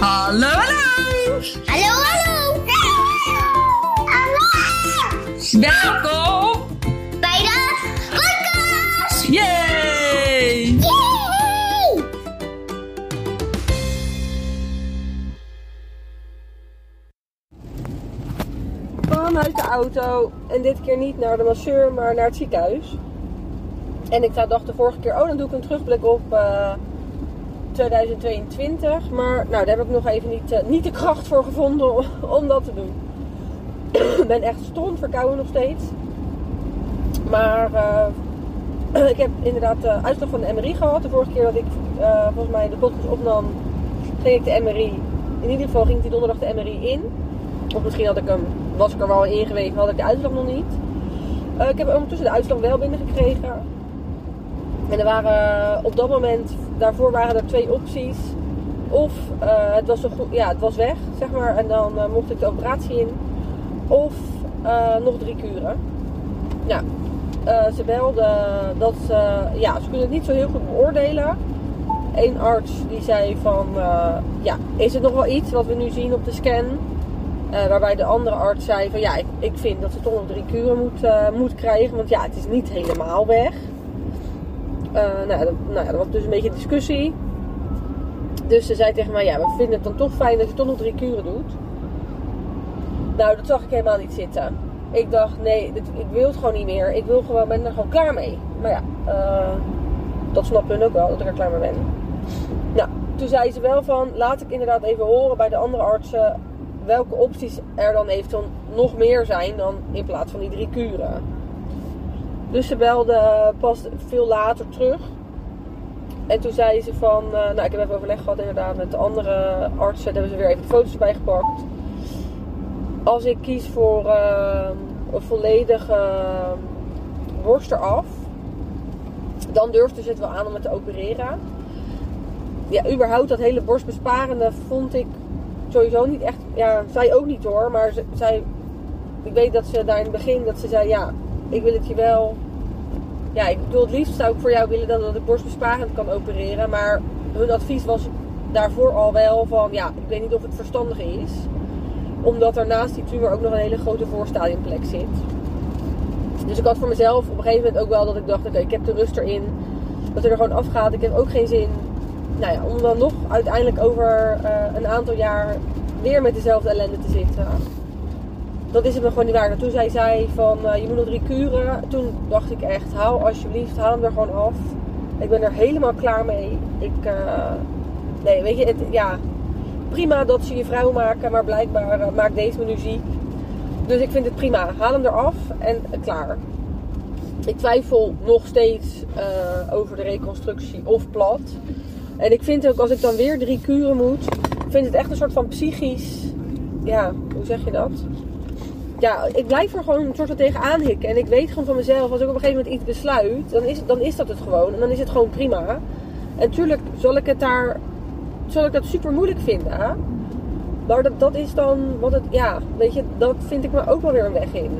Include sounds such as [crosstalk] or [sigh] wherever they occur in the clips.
Hallo, hallo! Hallo, hallo! Hallo! Welkom! Bij de podcast! Yay! Yay! Vanuit de auto en dit keer niet naar de masseur, maar naar het ziekenhuis. En ik dacht de vorige keer, oh dan doe ik een terugblik op eh, 2022. Maar nou, daar heb ik nog even niet, eh, niet de kracht voor gevonden om, dat te doen. ik ben echt stom verkouden nog steeds. Maar eh, ik heb inderdaad de uitslag van de MRI gehad. De vorige keer dat ik eh, volgens mij de podcast opnam, ging ik de MRI. In ieder geval ging die donderdag de MRI in. Of misschien had ik hem, was ik er wel in had ik de uitslag nog niet. Eh, ik heb ondertussen de uitslag wel binnengekregen. En er waren op dat moment, daarvoor waren er twee opties. Of eh, het, was zo goed, ja, het was weg, zeg maar, en dan eh, mocht ik de operatie in. Of eh, nog drie kuren. Eh, ze belden dat ze, ja, ze kunnen het niet zo heel goed beoordelen. Eén arts die zei van, eh, ja, is het nog wel iets wat we nu zien op de scan? Eh, waarbij de andere arts zei van, ja, ik, vind dat ze toch nog drie kuren moet, eh, moet krijgen. Want ja, het is niet helemaal weg. Eh, nou, dat, nou was dus een beetje discussie. Dus ze zei tegen mij, ja, we vinden het dan toch fijn dat je toch nog drie kuren doet. Nou, dat zag ik helemaal niet zitten. Ik dacht, nee, dit, ik wil het gewoon niet meer. Ik wil gewoon, ben er gewoon klaar mee. Maar ja, eh, dat snappen hun ook wel, dat ik er klaar mee ben. Nou, toen zei ze wel van, laat ik inderdaad even horen bij de andere artsen welke opties er dan eventueel nog meer zijn dan in plaats van die drie kuren. Dus ze belde pas veel later terug. En toen zei ze van, eh, nou ik heb even overleg gehad inderdaad met de andere artsen. Daar hebben ze weer even foto's bij gepakt. Als ik kies voor eh, een volledige borst eraf, dan durfde ze het wel aan om het te opereren. Ja, überhaupt dat hele borstbesparende vond ik sowieso niet echt, ja, zij ook niet hoor, maar zij, ik weet dat ze daar in het begin, dat ze zei, ja, ik wil het je wel, ja, ik bedoel, het liefst zou ik voor jou willen dat, ik borstbesparend kan opereren, maar hun advies was daarvoor al wel van, ja, ik weet niet of het verstandig is, omdat er naast die tumor ook nog een hele grote voorstadiumplek zit. Dus ik had voor mezelf op een gegeven moment ook wel dat ik dacht, oké, ik heb de rust erin, dat het er gewoon afgaat, ik heb ook geen zin nou ja, om dan nog uiteindelijk over eh, een aantal jaar weer met dezelfde ellende te zitten. Dat is het me gewoon niet waard. En toen zij zei van eh, je moet nog drie kuren. Toen dacht ik echt, haal alsjeblieft, haal hem er gewoon af. Ik ben er helemaal klaar mee. Ik, eh, nee, weet je, het, ja, prima dat ze je vrouw maken, maar blijkbaar eh, maakt deze me nu ziek. Dus ik vind het prima. Haal hem eraf en klaar. Ik twijfel nog steeds over de reconstructie of plat. En ik vind ook als ik dan weer drie kuren moet, vind het echt een soort van psychisch. Ja, hoe zeg je dat? Ja, ik blijf er gewoon een soort van tegenaan hikken. En ik weet gewoon van mezelf, als ik op een gegeven moment iets besluit, dan is, dan is dat het gewoon. En dan is het gewoon prima. En tuurlijk zal ik het daar, zal ik dat super moeilijk vinden. Maar dat, dat is dan wat het, ja, weet je, dat vind ik me ook wel weer een weg in.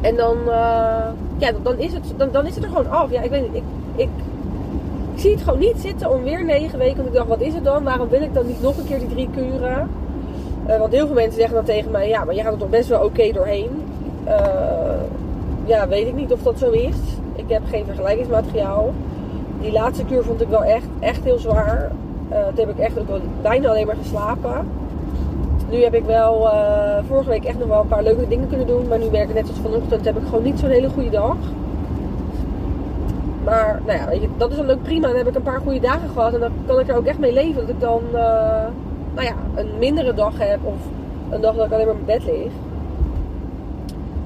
En dan, eh, ja, dan is, het, dan, dan is het er gewoon af. Ja, ik weet niet, ik, ik, ik zie het gewoon niet zitten om weer negen weken. Want ik dacht, wat is het dan? Waarom wil ik dan niet nog een keer die drie kuren? Eh, want heel veel mensen zeggen dan tegen mij, ja, maar je gaat er toch best wel oké doorheen. Eh, ja, weet ik niet of dat zo is. Ik heb geen vergelijkingsmateriaal. Die laatste kuur vond ik wel echt, echt heel zwaar. Uh, toen heb ik echt ook wel bijna alleen maar geslapen. Nu heb ik wel uh, vorige week echt nog wel een paar leuke dingen kunnen doen. Maar nu werk ik net als vanochtend heb ik gewoon niet zo'n hele goede dag. Maar nou ja, dat is dan ook prima. Dan heb ik een paar goede dagen gehad. En dan kan ik er ook echt mee leven. Dat ik dan uh, nou ja, een mindere dag heb. Of een dag dat ik alleen maar in bed lig.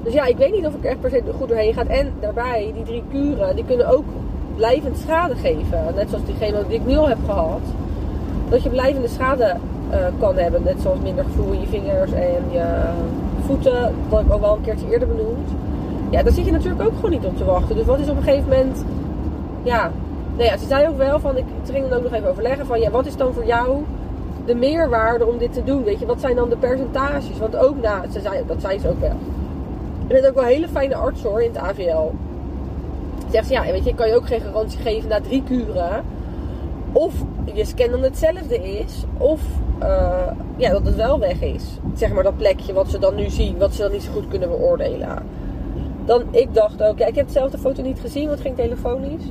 Dus ja, ik weet niet of ik er echt per se goed doorheen ga. En daarbij, die drie kuren, die kunnen ook blijvend schade geven. Net zoals diegene die ik nu al heb gehad. Dat je blijvende schade uh, kan hebben. Net zoals minder gevoel in je vingers en je voeten. Wat ik ook wel een keertje eerder benoemd. Ja, daar zit je natuurlijk ook gewoon niet op te wachten. Dus wat is op een gegeven moment... Ja, nou ja, ze zei ook wel van... Ik ging dan ook nog even overleggen van... Ja, wat is dan voor jou de meerwaarde om dit te doen? Weet je, wat zijn dan de percentages? Want ook na... Ze zei, dat zei ze ook wel. En het ook wel hele fijne arts hoor in het AVL. Zegt ze, ja, weet je, kan je ook geen garantie geven na drie kuren of je scan dan hetzelfde is, of eh, ja, dat het wel weg is. Zeg maar dat plekje wat ze dan nu zien, wat ze dan niet zo goed kunnen beoordelen. Dan, ik dacht ook, ja, ik heb zelf de foto niet gezien, want ging telefonisch.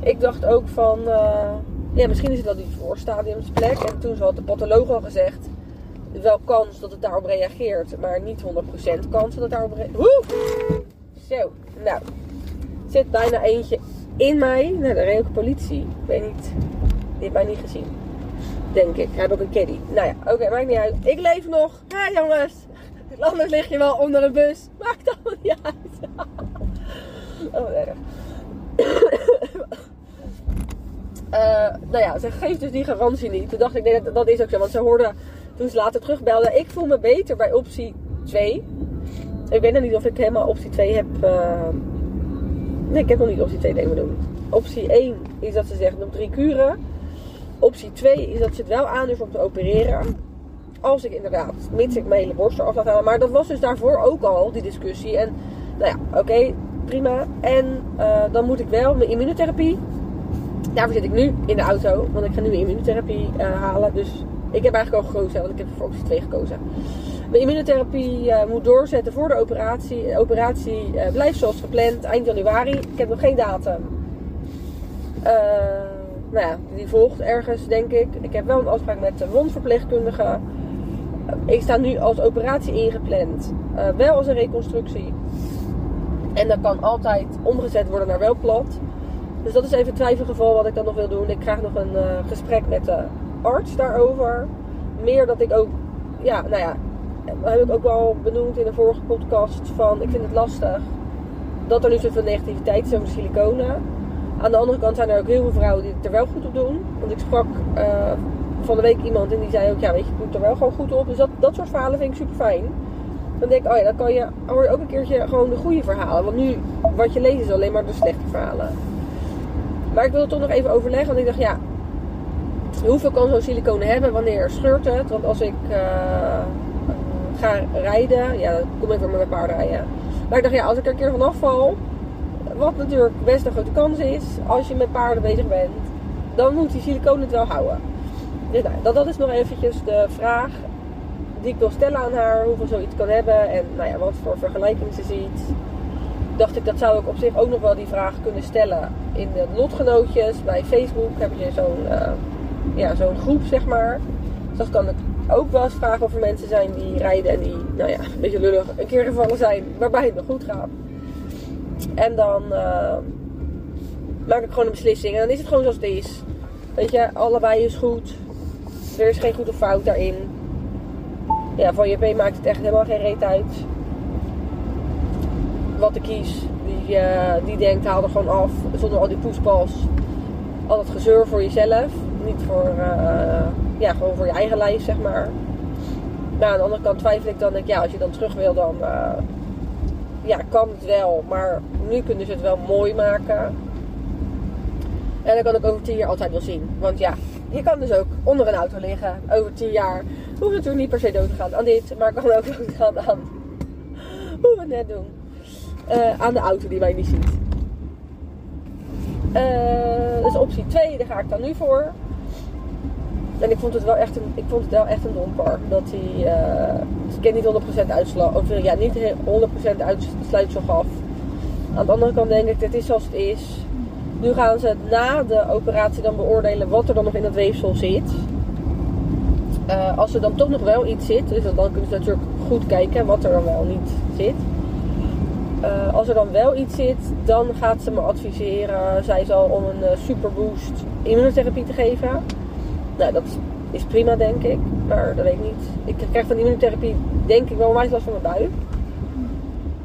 Ik dacht ook van, eh, ja, misschien is het wel die voorstadiumsplek. En toen had de patholoog al gezegd, wel kans dat het daarop reageert, maar niet 100% kans dat het daarop reageert. Zo, nou, zit bijna eentje in mij. Nou, daar reed politie. Ik weet niet, die heeft mij niet gezien. Denk ik. Hij heeft ook een caddy. Nou ja, oké, maakt niet uit. Ik leef nog. Ja, jongens. Anders lig je wel onder een bus. Maakt allemaal niet uit. [laughs] oh, erg. Eh, nou ja, ze geeft dus die garantie niet. Toen dacht ik, nee, dat, dat is ook zo. Want ze hoorde toen ze later terugbelde. Ik voel me beter bij optie 2. Ik weet nog niet of ik helemaal optie 2 heb. eh, Nee, ik heb nog niet optie 2 demo doen. Optie 1 is dat ze zegt nog drie kuren. Optie 2 is dat ze het wel aandurft om te opereren. Als ik inderdaad, mits ik mijn hele borst eraf laat halen. Maar dat was dus daarvoor ook al, die discussie. En nou ja, oké, prima. En eh, dan moet ik wel mijn immunotherapie. Daarvoor zit ik nu in de auto. Want ik ga nu immunotherapie eh, halen. Dus ik heb eigenlijk al gekozen, want ik heb voor optie 2 gekozen. Mijn immunotherapie eh, moet doorzetten voor de operatie. De operatie eh, blijft zoals gepland eind januari. Ik heb nog geen datum. Nou ja, die volgt ergens, denk ik. Ik heb wel een afspraak met de wondverpleegkundige. Ik sta nu als operatie ingepland. Wel als een reconstructie. En dat kan altijd omgezet worden naar wel plat. Dus dat is even het twijfelgeval wat ik dan nog wil doen. Ik krijg nog een eh, gesprek met de arts daarover. Meer dat ik ook, ja, nou ja, heb ik ook wel benoemd in de vorige podcast van ik vind het lastig dat er nu zoveel negativiteit is over siliconen. Aan de andere kant zijn er ook heel veel vrouwen die het er wel goed op doen. Want ik sprak eh, van de week iemand en die zei ook, ja weet je, ik doe er wel gewoon goed op. Dus dat, dat soort verhalen vind ik super fijn. Dan denk ik, oh ja, dan kan je, hoor je ook een keertje gewoon de goede verhalen. Want nu, wat je leest is alleen maar de slechte verhalen. Maar ik wil het toch nog even overleggen, want ik dacht, ja, hoeveel kan zo'n siliconen hebben? Wanneer scheurt het? Want als ik eh, ga rijden, ja, dan kom ik weer met mijn paard rijden. Maar ik dacht, ja, als ik er een keer vanaf val, wat natuurlijk best een grote kans is, als je met paarden bezig bent, dan moet die siliconen het wel houden. Dus nou, dat, dat is nog eventjes de vraag die ik wil stellen aan haar, hoeveel zoiets kan hebben en nou ja, wat voor vergelijking ze ziet. Dacht ik, dat zou ik op zich ook nog wel die vraag kunnen stellen in de lotgenootjes. Bij Facebook heb je zo'n eh, ja, zo'n groep, zeg maar. Dus dat kan ik ook wel eens vragen of er mensen zijn die rijden en die, nou ja, een beetje lullig, een keer gevallen zijn waarbij het nog goed gaat. En dan eh, maak ik gewoon een beslissing. En dan is het gewoon zoals het is. Weet je, allebei is goed. Er is geen goed of fout daarin. Ja, van JP maakt het echt helemaal geen reet uit. Wat ik kies. Die, eh, die denkt, haal er gewoon af. Zonder al die poespas. Al dat gezeur voor jezelf. Niet voor, eh, ja, gewoon voor je eigen lijf, zeg maar. Maar aan de andere kant twijfel ik dan, denk ja, als je dan terug wil, dan eh, ja, kan het wel. Maar nu kunnen ze het wel mooi maken. En dan kan ik over tien jaar altijd wel zien. Want ja, je kan dus ook onder een auto liggen. Over tien jaar. Hoef natuurlijk niet per se dood te gaan aan dit. Maar kan ook [laughs] gaan aan hoe we het net doen. Eh, aan de auto die wij niet ziet. Eh, dus optie 2, daar ga ik dan nu voor. En ik vond het wel echt een, ik vond het wel echt een domper. Dat hij, eh ik ken niet 100% uitslag, of ja, niet heel 100% uitsluitsel gaf. Aan de andere kant denk ik, het is zoals het is. Nu gaan ze na de operatie dan beoordelen wat er dan nog in het weefsel zit. Eh, als er dan toch nog wel iets zit, dus dan kunnen ze natuurlijk goed kijken wat er dan wel niet zit. Eh, als er dan wel iets zit, dan gaat ze me adviseren, zij zal om een eh, superboost immunotherapie te geven. Nou, dat is prima denk ik, maar dat weet ik niet. Ik krijg van immunotherapie denk ik wel onwijs last van mijn buik.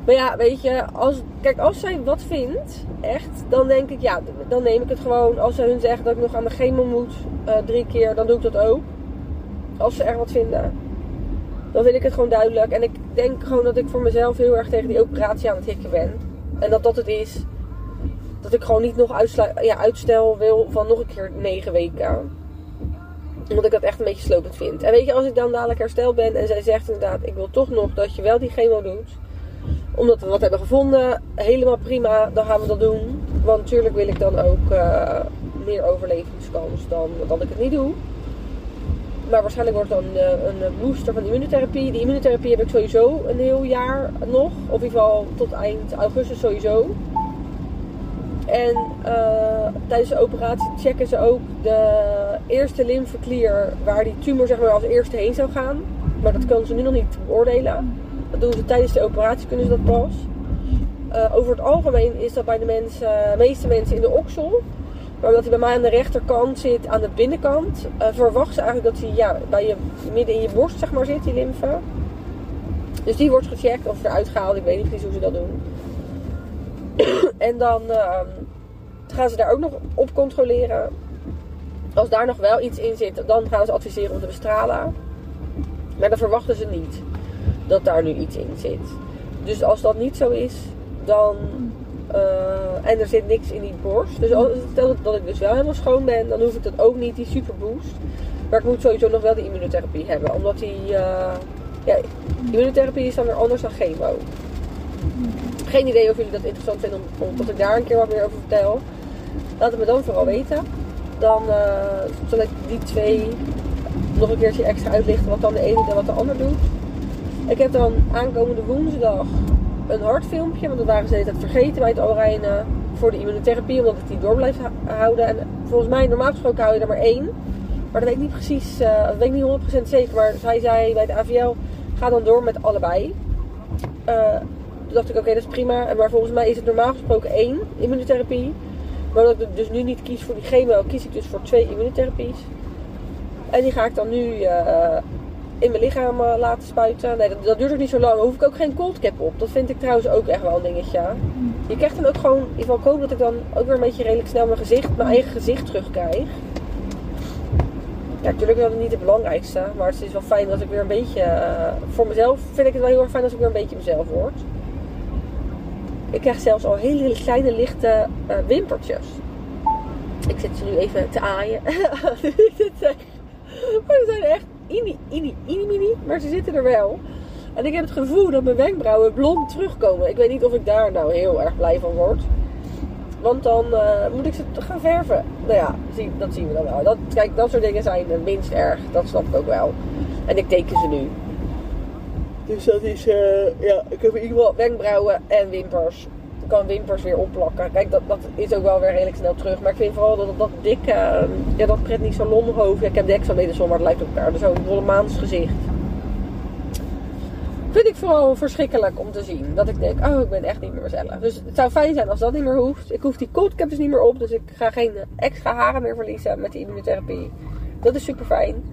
Maar ja, weet je, als, kijk, als zij wat vindt, echt, dan denk ik, ja, dan neem ik het gewoon. Als ze hun zeggen dat ik nog aan de chemo moet, eh, drie keer, dan doe ik dat ook. Als ze echt wat vinden. Dan vind ik het gewoon duidelijk. En ik denk gewoon dat ik voor mezelf heel erg tegen die operatie aan het hikken ben. En dat dat het is. Dat ik gewoon niet nog ja, uitstel wil van nog een keer negen weken. Omdat ik dat echt een beetje slopend vind. En weet je, als ik dan dadelijk hersteld ben en zij zegt inderdaad, ik wil toch nog dat je wel die chemo doet. Omdat we wat hebben gevonden, helemaal prima, dan gaan we dat doen. Want natuurlijk wil ik dan ook eh, meer overlevingskans dan dat ik het niet doe. Maar waarschijnlijk wordt dan eh, een booster van immunotherapie. Die immunotherapie heb ik sowieso een heel jaar nog. Of in ieder geval tot eind augustus sowieso. En eh, tijdens de operatie checken ze ook de eerste lymfeklier waar die tumor zeg maar als eerste heen zou gaan. Maar dat kunnen ze nu nog niet beoordelen. Dat doen ze tijdens de operatie, kunnen ze dat pas. Eh, over het algemeen is dat bij de mensen, meeste mensen in de oksel. Maar omdat hij bij mij aan de rechterkant zit, aan de binnenkant, uh, verwacht ze eigenlijk dat hij ja, bij je, midden in je borst zeg maar, zit, die lymfe. Dus die wordt gecheckt of eruit gehaald. Ik weet niet precies hoe ze dat doen. [clears throat] en dan uh, gaan ze daar ook nog op controleren. Als daar nog wel iets in zit, dan gaan ze adviseren om te bestralen. Maar dan verwachten ze niet dat daar nu iets in zit. Dus als dat niet zo is, dan. Uh, en er zit niks in die borst. Dus stel dat ik dus wel helemaal schoon ben, dan hoef ik dat ook niet, die superboost. Maar ik moet sowieso nog wel die immunotherapie hebben. Omdat die. Uh, ja, immunotherapie is dan weer anders dan chemo. Geen idee of jullie dat interessant vinden om, om dat ik daar een keer wat meer over vertel. Laat het me dan vooral weten. Dan uh, zal ik die twee nog een keertje extra uitlichten wat dan de ene en wat de ander doet. Ik heb dan aankomende woensdag een hartfilmpje, want dat waren ze het vergeten bij het Alrijnen voor de immunotherapie, omdat ik die door blijf houden. En volgens mij, normaal gesproken hou je er maar één. Maar dat weet ik niet precies, uh, dat weet ik niet 100% zeker. Maar zij zei bij de AVL, ga dan door met allebei. Uh, toen dacht ik, oké, okay, dat is prima. Maar volgens mij is het normaal gesproken één immunotherapie. Maar omdat ik dus nu niet kies voor die chemo, kies ik dus voor twee immunotherapies. En die ga ik dan nu in mijn lichaam uh, laten spuiten. Nee, dat, duurt ook niet zo lang. Hoef ik ook geen cold cap op. Dat vind ik trouwens ook echt wel een dingetje. Je krijgt dan ook gewoon, in ieder geval ik hoop dat ik dan ook weer een beetje redelijk snel mijn gezicht, mijn eigen gezicht terugkrijg. Ja, natuurlijk is niet het belangrijkste. Maar het is wel fijn dat ik weer een beetje, uh, voor mezelf vind ik het wel heel erg fijn als ik weer een beetje mezelf word. Ik krijg zelfs al hele kleine lichte uh, wimpertjes. Ik zit ze nu even te aaien. [laughs] maar ze zijn echt ini, ini, ini, mini. Maar ze zitten er wel. En ik heb het gevoel dat mijn wenkbrauwen blond terugkomen. Ik weet niet of ik daar nou heel erg blij van word. Want dan uh, moet ik ze gaan verven. Nou ja, zie, dat zien we dan wel. Dat, kijk, dat soort dingen zijn minst erg. Dat snap ik ook wel. En ik teken ze nu. Dus dat is, uh, ja, ik heb in ieder geval wenkbrauwen en wimpers. Kan wimpers weer opplakken. Kijk, dat, dat is ook wel weer redelijk snel terug. Maar ik vind vooral dat dat dikke, uh, ja, dat pret niet zo lonhoofd. Ja, ik heb de extra maar het lijkt op elkaar. Dus zo'n volle maansgezicht. Vind ik vooral verschrikkelijk om te zien. Dat ik denk, oh, ik ben echt niet meer mezelf. Dus het zou fijn zijn als dat niet meer hoeft. Ik hoef die cold cap dus niet meer op. Dus ik ga geen extra haren meer verliezen met die immunotherapie. Dat is super fijn.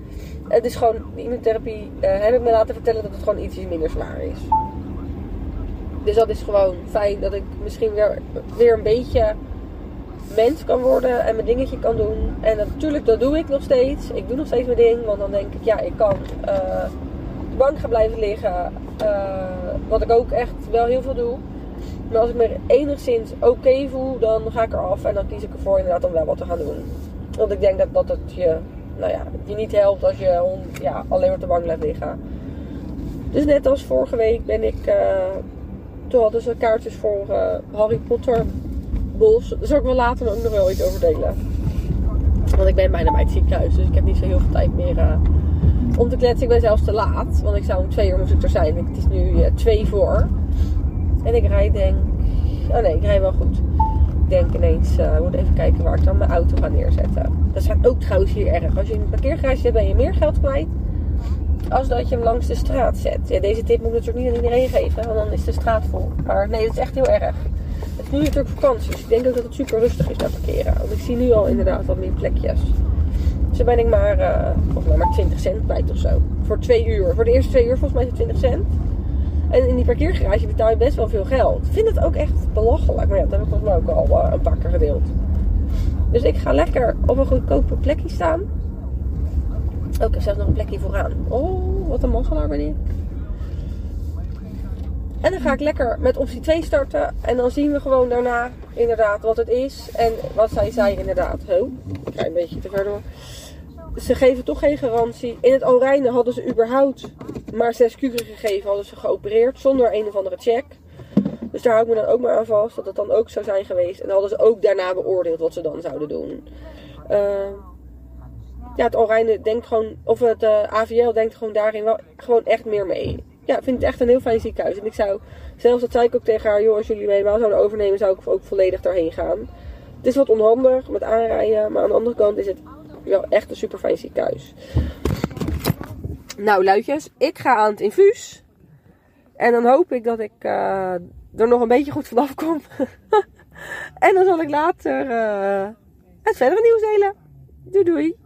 Het is gewoon, de immunotherapie uh, heb ik me laten vertellen dat het gewoon iets minder zwaar is. Dus dat is gewoon fijn dat ik misschien weer, weer een beetje mens kan worden en mijn dingetje kan doen. En natuurlijk, dat doe ik nog steeds. Ik doe nog steeds mijn ding, want dan denk ik, ja, ik kan uh, de bank gaan blijven liggen. Uh, wat ik ook echt wel heel veel doe. Maar als ik me enigszins oké voel, dan ga ik eraf en dan kies ik ervoor inderdaad om wel wat te gaan doen. Want ik denk dat, dat het je nou ja, je niet helpt als je ja, alleen maar op de bank blijft liggen. Dus net als vorige week ben ik. Uh, toen hadden ze kaartjes voor uh, Harry Potter Bos. Daar zal ik wel later ook nog wel iets over delen. Want ik ben bijna bij het ziekenhuis, dus ik heb niet zo heel veel tijd meer uh, om te kletsen. Ik ben zelfs te laat, want ik zou om twee uur moest ik er zijn. Het is nu twee voor. En ik rijd denk. Oh nee, ik rijd wel goed denk ineens, uh, moet even kijken waar ik dan mijn auto ga neerzetten. Dat staat ook trouwens hier erg. Als je een parkeergarage zet, ben je meer geld kwijt. Als dat je hem langs de straat zet. Ja, deze tip moet ik natuurlijk niet aan iedereen geven, want dan is de straat vol. Maar nee, dat is echt heel erg. Het is nu natuurlijk vakantie, dus ik denk ook dat het super rustig is daar parkeren. Want ik zie nu al inderdaad wat meer plekjes. Dus dan ben ik maar, uh, volgens mij maar 20 cent kwijt of zo. Voor twee uur. Voor de eerste twee uur volgens mij is het 20 cent. En in die parkeergarage betaal je best wel veel geld. Ik vind het ook echt belachelijk. Maar ja, dat heb ik volgens mij ook al uh, een paar keer gedeeld. Dus ik ga lekker op een goedkope plekje staan. Oh, ik heb zelfs nog een plekje vooraan. Oh, wat een maggelaar ben ik. En dan ga ik lekker met optie 2 starten. En dan zien we gewoon daarna inderdaad wat het is. En wat zij zei inderdaad. Oh, ik ga een beetje te ver door ze geven toch geen garantie. In het Orijnen hadden ze überhaupt maar zes kuren gegeven, hadden ze geopereerd zonder een of andere check. Dus daar hou ik me dan ook maar aan vast dat het dan ook zou zijn geweest. En dan hadden ze ook daarna beoordeeld wat ze dan zouden doen. Uh, ja, het Alreine denkt gewoon, of het eh, AVL denkt gewoon daarin wel gewoon echt meer mee. Ja, ik vind het echt een heel fijn ziekenhuis. En ik zou, zelfs dat zei ik ook tegen haar, joh, als jullie me helemaal zouden overnemen, zou ik ook volledig daarheen gaan. Het is wat onhandig met aanrijden, maar aan de andere kant is het wel echt een super fijn ziekenhuis. Nou, luidjes, ik ga aan het infuus. En dan hoop ik dat ik eh, er nog een beetje goed vanaf kom. [laughs] en dan zal ik later eh, het verdere nieuws delen. Doei doei.